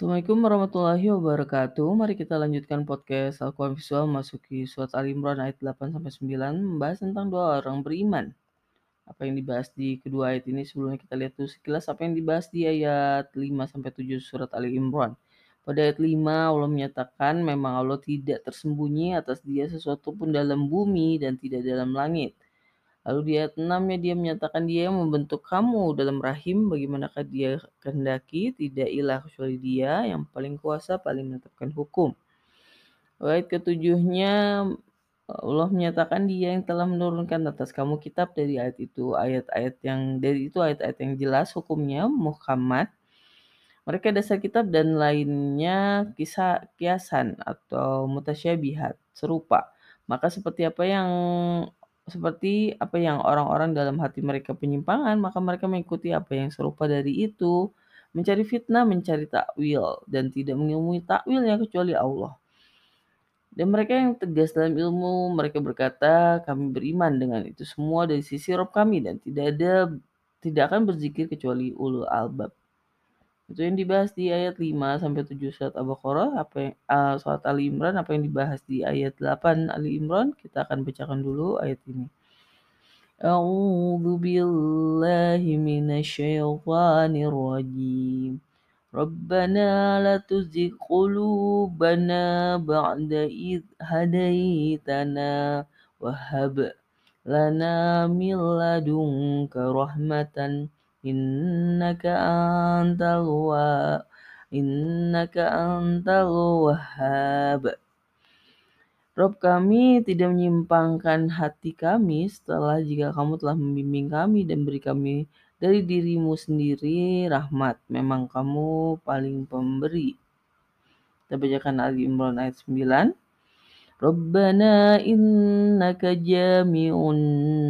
Assalamualaikum warahmatullahi wabarakatuh. Mari kita lanjutkan podcast Al-Quran Visual masuki surat Al Imran ayat 8 sampai 9 membahas tentang dua orang beriman. Apa yang dibahas di kedua ayat ini sebelumnya kita lihat dulu sekilas apa yang dibahas di ayat 5 sampai 7 surat Ali Imran. Pada ayat 5 Allah menyatakan memang Allah tidak tersembunyi atas dia sesuatu pun dalam bumi dan tidak dalam langit. Lalu di ayat 6-nya dia menyatakan dia yang membentuk kamu dalam rahim, bagaimanakah dia kehendaki, tidak ilah kecuali dia yang paling kuasa, paling menetapkan hukum. Ayat ketujuhnya Allah menyatakan dia yang telah menurunkan atas kamu kitab dari ayat itu, ayat-ayat yang dari itu ayat-ayat yang jelas hukumnya Muhammad. Mereka dasar kitab dan lainnya kisah kiasan atau mutasyabihat serupa. Maka seperti apa yang seperti apa yang orang-orang dalam hati mereka penyimpangan, maka mereka mengikuti apa yang serupa dari itu, mencari fitnah, mencari takwil, dan tidak mengilmui takwilnya kecuali Allah. Dan mereka yang tegas dalam ilmu, mereka berkata, kami beriman dengan itu semua dari sisi Rob kami, dan tidak ada tidak akan berzikir kecuali ulul albab. Itu yang dibahas di ayat 5 sampai 7 surat Al-Baqarah, apa yang uh, surat Ali Imran, apa yang dibahas di ayat 8 Ali Imran, kita akan bacakan dulu ayat ini. A'udzu billahi minasyaitonir rajim. Rabbana la tuzigh qulubana ba'da id hadaitana wa hab lana min ladunka rahmatan innaka antal wa innaka antal wahhab Rob kami tidak menyimpangkan hati kami setelah jika kamu telah membimbing kami dan beri kami dari dirimu sendiri rahmat. Memang kamu paling pemberi. Kita bacakan Ali Imran ayat 9. Rabbana innaka jami'un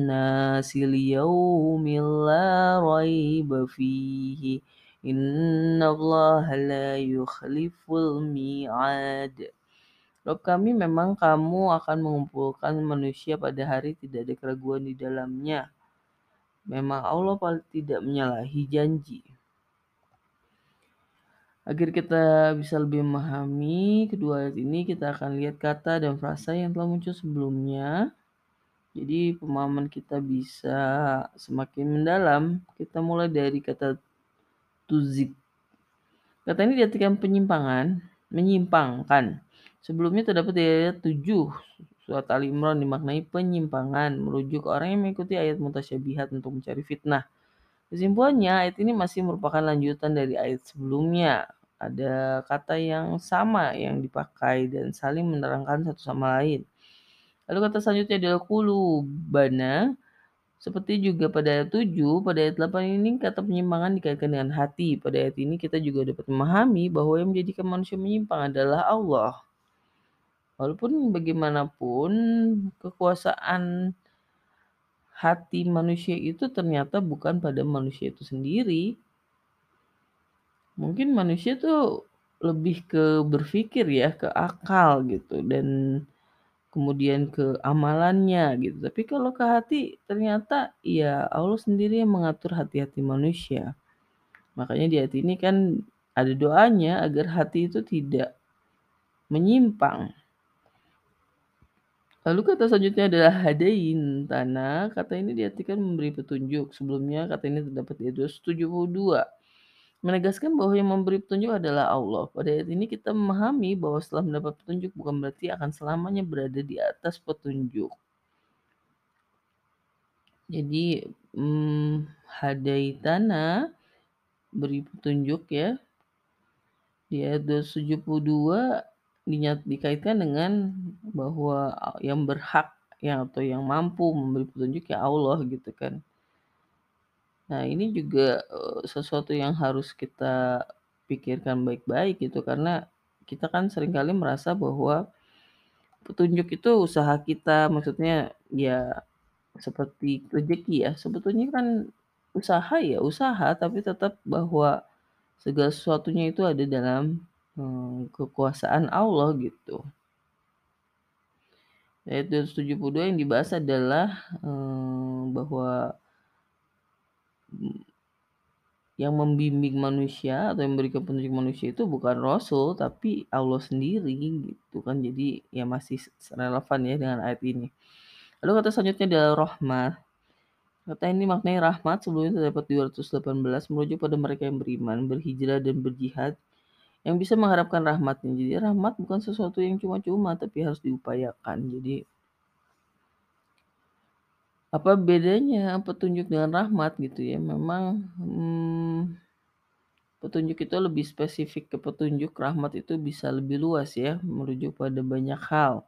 nasi liyawmin la raiba fihi. Inna Allah la yukhliful mi'ad. Rob kami memang kamu akan mengumpulkan manusia pada hari tidak ada keraguan di dalamnya. Memang Allah tidak menyalahi janji Agar kita bisa lebih memahami kedua ayat ini, kita akan lihat kata dan frasa yang telah muncul sebelumnya. Jadi pemahaman kita bisa semakin mendalam. Kita mulai dari kata tuzik. Kata ini diartikan penyimpangan, menyimpangkan. Sebelumnya terdapat di ayat 7 surat Ali Imran dimaknai penyimpangan, merujuk orang yang mengikuti ayat mutasyabihat untuk mencari fitnah. Kesimpulannya, ayat ini masih merupakan lanjutan dari ayat sebelumnya. Ada kata yang sama yang dipakai dan saling menerangkan satu sama lain. Lalu kata selanjutnya adalah kulubana. Seperti juga pada ayat 7, pada ayat 8 ini kata penyimpangan dikaitkan dengan hati. Pada ayat ini kita juga dapat memahami bahwa yang menjadikan manusia menyimpang adalah Allah. Walaupun bagaimanapun kekuasaan hati manusia itu ternyata bukan pada manusia itu sendiri. Mungkin manusia tuh lebih ke berpikir ya, ke akal gitu dan kemudian ke amalannya gitu. Tapi kalau ke hati ternyata ya Allah sendiri yang mengatur hati-hati manusia. Makanya di hati ini kan ada doanya agar hati itu tidak menyimpang. Lalu kata selanjutnya adalah hadain tanah. Kata ini diartikan memberi petunjuk. Sebelumnya kata ini terdapat di 272. Menegaskan bahwa yang memberi petunjuk adalah Allah. Pada ayat ini kita memahami bahwa setelah mendapat petunjuk bukan berarti akan selamanya berada di atas petunjuk. Jadi hmm, tanah beri petunjuk ya. Di ayat 272 dinyat dikaitkan dengan bahwa yang berhak yang atau yang mampu memberi petunjuk ya Allah gitu kan. Nah, ini juga sesuatu yang harus kita pikirkan baik-baik gitu karena kita kan sering kali merasa bahwa petunjuk itu usaha kita maksudnya ya seperti rezeki ya sebetulnya kan usaha ya usaha tapi tetap bahwa segala sesuatunya itu ada dalam kekuasaan Allah gitu. Ayat 272 yang dibahas adalah hmm, bahwa yang membimbing manusia atau yang memberikan petunjuk manusia itu bukan Rasul tapi Allah sendiri gitu kan. Jadi ya masih relevan ya dengan ayat ini. Lalu kata selanjutnya adalah rahmat. Kata ini maknanya rahmat sebelumnya terdapat 218 merujuk pada mereka yang beriman, berhijrah dan berjihad yang bisa mengharapkan rahmatnya. Jadi rahmat bukan sesuatu yang cuma-cuma tapi harus diupayakan. Jadi apa bedanya petunjuk dengan rahmat gitu ya? Memang hmm, petunjuk itu lebih spesifik ke petunjuk, rahmat itu bisa lebih luas ya, merujuk pada banyak hal.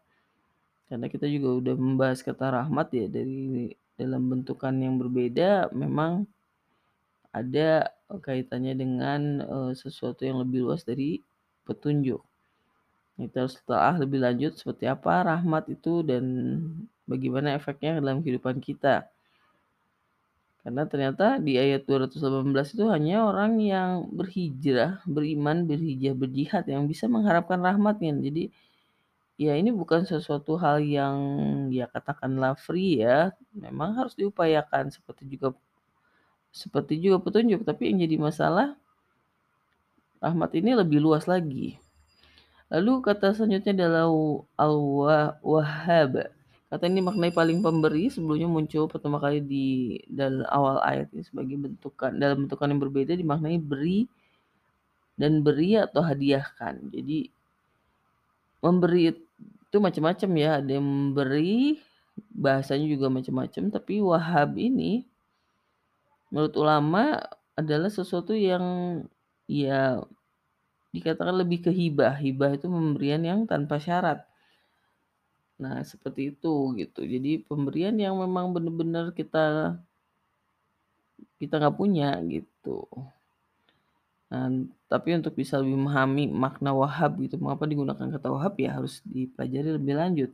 Karena kita juga udah membahas kata rahmat ya dari dalam bentukan yang berbeda memang ada kaitannya dengan uh, sesuatu yang lebih luas dari petunjuk. Kita harus telah lebih lanjut seperti apa rahmat itu dan bagaimana efeknya dalam kehidupan kita. Karena ternyata di ayat 218 itu hanya orang yang berhijrah, beriman, berhijrah, berjihad yang bisa mengharapkan rahmatnya. Jadi ya ini bukan sesuatu hal yang ya katakanlah free ya. Memang harus diupayakan seperti juga seperti juga petunjuk. Tapi yang jadi masalah rahmat ini lebih luas lagi. Lalu kata selanjutnya adalah al-wahhab. Kata ini maknai paling pemberi sebelumnya muncul pertama kali di dalam awal ayat ini sebagai bentukan dalam bentukan yang berbeda dimaknai beri dan beri atau hadiahkan. Jadi memberi itu macam-macam ya, ada yang memberi bahasanya juga macam-macam, tapi wahab ini menurut ulama adalah sesuatu yang ya dikatakan lebih ke hibah. Hibah itu pemberian yang tanpa syarat. Nah, seperti itu gitu. Jadi pemberian yang memang benar-benar kita kita nggak punya gitu. Nah, tapi untuk bisa lebih memahami makna wahab gitu, mengapa digunakan kata wahab ya harus dipelajari lebih lanjut.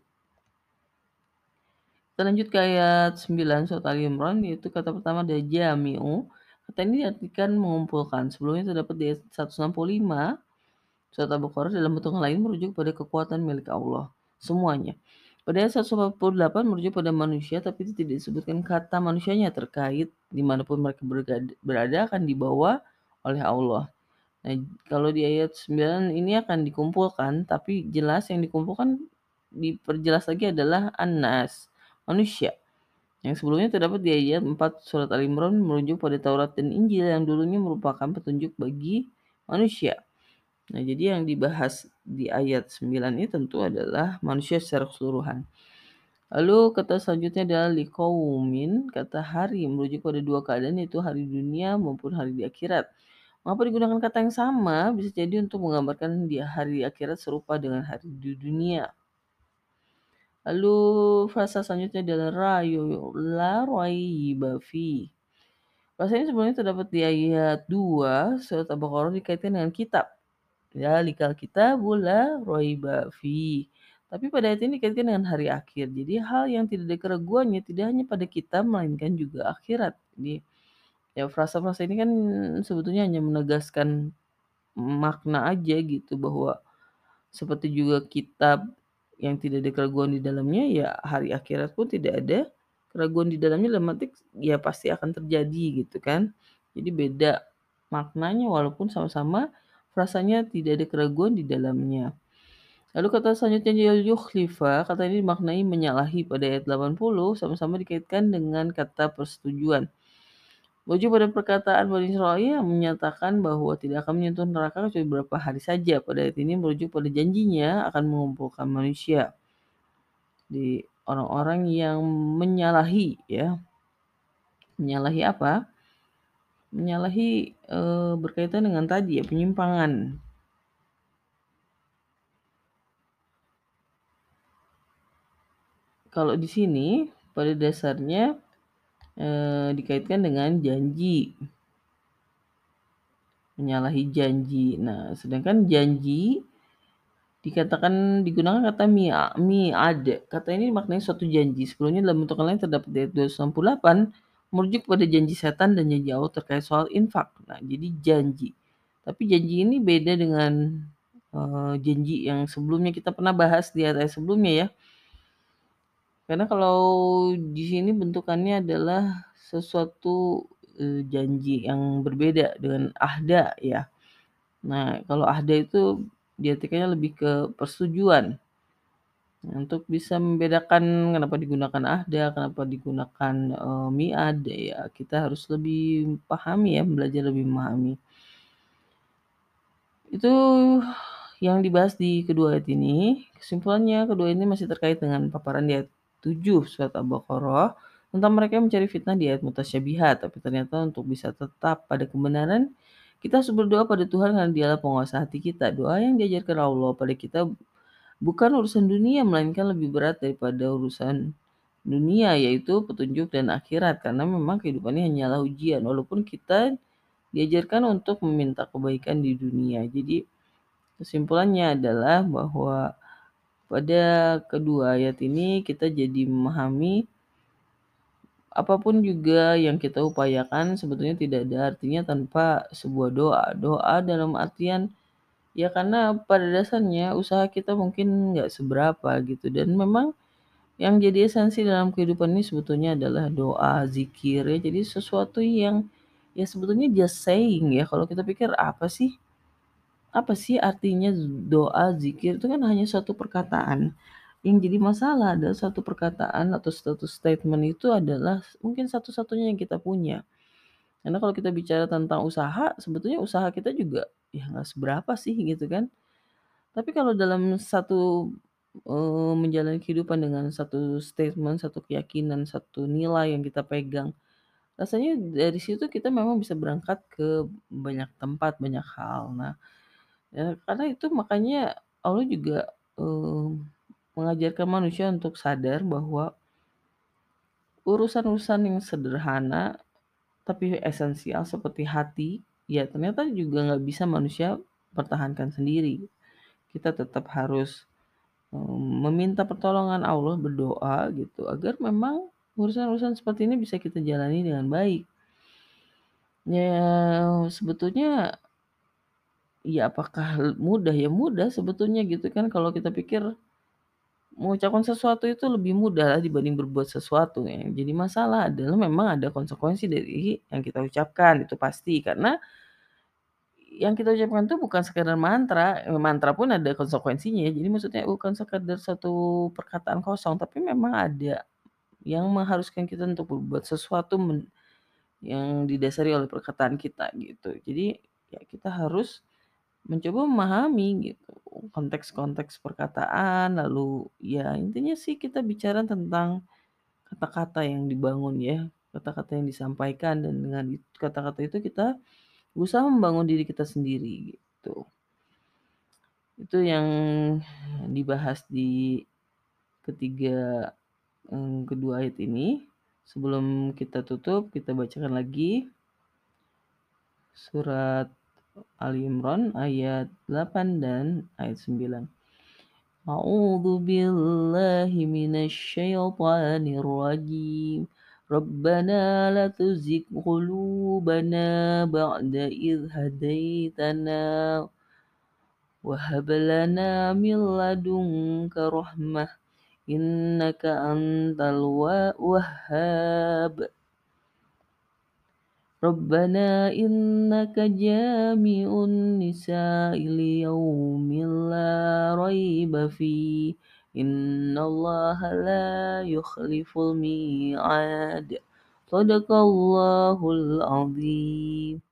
Kita lanjut ke ayat 9 surat Ali Imran yaitu kata pertama dari jami'u. Kata ini diartikan mengumpulkan. Sebelumnya terdapat di ayat 165 surat Al-Baqarah dalam bentuk lain merujuk pada kekuatan milik Allah semuanya. Pada ayat 148 merujuk pada manusia tapi tidak disebutkan kata manusianya terkait di mana pun mereka berada akan dibawa oleh Allah. Nah, kalau di ayat 9 ini akan dikumpulkan tapi jelas yang dikumpulkan diperjelas lagi adalah Anas, manusia. Yang sebelumnya terdapat di ayat 4 surat Al-Imran merujuk pada Taurat dan Injil yang dulunya merupakan petunjuk bagi manusia. Nah, jadi yang dibahas di ayat 9 ini tentu adalah manusia secara keseluruhan. Lalu kata selanjutnya adalah likaumin, kata hari merujuk pada dua keadaan yaitu hari dunia maupun hari di akhirat. Mengapa digunakan kata yang sama? Bisa jadi untuk menggambarkan di hari di akhirat serupa dengan hari di dunia. Lalu frasa selanjutnya adalah rayu la raiba fi. Frasa ini sebenarnya terdapat di ayat 2 surat Al-Baqarah dikaitkan dengan kitab. Ya, likal kita bula roiba fi. Tapi pada ayat ini dikaitkan dengan hari akhir. Jadi hal yang tidak ada keraguannya tidak hanya pada kita melainkan juga akhirat. Jadi ya frasa-frasa ini kan sebetulnya hanya menegaskan makna aja gitu bahwa seperti juga kitab yang tidak ada keraguan di dalamnya ya hari akhirat pun tidak ada keraguan di dalamnya dalam arti ya pasti akan terjadi gitu kan. Jadi beda maknanya walaupun sama-sama rasanya tidak ada keraguan di dalamnya. Lalu kata selanjutnya yukhlifa, kata ini dimaknai menyalahi pada ayat 80 sama-sama dikaitkan dengan kata persetujuan. Wajib pada perkataan Bani Israel yang menyatakan bahwa tidak akan menyentuh neraka kecuali beberapa hari saja. Pada ayat ini merujuk pada janjinya akan mengumpulkan manusia. Di orang-orang yang menyalahi ya. Menyalahi apa? Menyalahi e, berkaitan dengan tadi ya penyimpangan. Kalau di sini pada dasarnya e, dikaitkan dengan janji. Menyalahi janji. Nah, sedangkan janji dikatakan digunakan kata mi mi ada. Kata ini maknanya suatu janji. Sebelumnya dalam bentuk lain terdapat di ayat 268 merujuk pada janji setan dan janji Allah terkait soal infak. Nah, jadi janji. Tapi janji ini beda dengan uh, janji yang sebelumnya kita pernah bahas di ayat sebelumnya ya. Karena kalau di sini bentukannya adalah sesuatu eee, janji yang berbeda dengan ahda ya. Nah, kalau ahda itu diartikannya lebih ke persetujuan. Untuk bisa membedakan kenapa digunakan ahda, kenapa digunakan, eee, mi'ad, ya kita harus lebih pahami ya, belajar lebih memahami. Itu yang dibahas di kedua ayat ini. Kesimpulannya, kedua ini masih terkait dengan paparan di ayat 7 surat Al-Baqarah tentang mereka yang mencari fitnah di ayat mutasyabihat. Tapi ternyata untuk bisa tetap pada kebenaran, kita harus berdoa pada Tuhan karena dialah penguasa hati kita. Doa yang diajarkan Allah pada kita bukan urusan dunia, melainkan lebih berat daripada urusan dunia, yaitu petunjuk dan akhirat. Karena memang kehidupan ini hanyalah ujian, walaupun kita diajarkan untuk meminta kebaikan di dunia. Jadi kesimpulannya adalah bahwa pada kedua ayat ini kita jadi memahami apa pun juga yang kita upayakan sebetulnya tidak ada artinya tanpa sebuah doa. Doa dalam artian ya karena pada dasarnya usaha kita mungkin nggak seberapa gitu. Dan memang yang jadi esensi dalam kehidupan ini sebetulnya adalah doa, zikir ya. Jadi sesuatu yang ya sebetulnya just saying ya. Kalau kita pikir apa sih? Apa sih artinya doa zikir? Itu kan hanya suatu perkataan. Yang jadi masalah adalah satu perkataan atau satu statement itu adalah mungkin satu-satunya yang kita punya. Karena kalau kita bicara tentang usaha sebetulnya usaha kita juga ya nggak seberapa sih gitu kan tapi kalau dalam satu uh, menjalani kehidupan dengan satu statement satu keyakinan satu nilai yang kita pegang Rasanya dari situ kita memang bisa berangkat ke banyak tempat, banyak hal. Nah, ya karena itu makanya Allah juga, eee, mengajarkan manusia untuk sadar bahwa urusan-urusan yang sederhana tapi esensial seperti hati, ya ternyata juga nggak bisa manusia pertahankan sendiri. Kita tetap harus, eee, meminta pertolongan Allah, berdoa gitu, agar memang urusan-urusan seperti ini bisa kita jalani dengan baik. Ya, sebetulnya ya apakah mudah? Ya mudah sebetulnya gitu kan kalau kita pikir mengucapkan sesuatu itu lebih mudah dibanding berbuat sesuatu ya. Jadi masalah adalah memang ada konsekuensi dari yang kita ucapkan itu pasti karena yang kita ucapkan itu bukan sekadar mantra, eh, mantra pun ada konsekuensinya ya. Jadi maksudnya bukan sekadar satu perkataan kosong, tapi memang ada yang mengharuskan kita untuk berbuat sesuatu yang didasari oleh perkataan kita gitu. Jadi ya kita harus mencoba memahami gitu konteks-konteks perkataan, lalu ya intinya sih kita bicara tentang kata-kata yang dibangun ya, kata-kata yang disampaikan dan dengan kata-kata itu kita berusaha membangun diri kita sendiri gitu. Itu yang dibahas di ketiga eh, kedua ayat ini. Sebelum kita tutup, kita bacakan lagi surat Ali Imran ayat 8 dan ayat 9. A'udzu billahi minasyaitonir rajim. Rabbana la tuzigh qulubana ba'da idh hadaitana wa hab lana min ladunka rahmah innaka antal wahhab. ربنا إنك جامع النساء ليوم لا ريب فيه. إن الله لا يخلف الميعاد. صدق الله العظيم.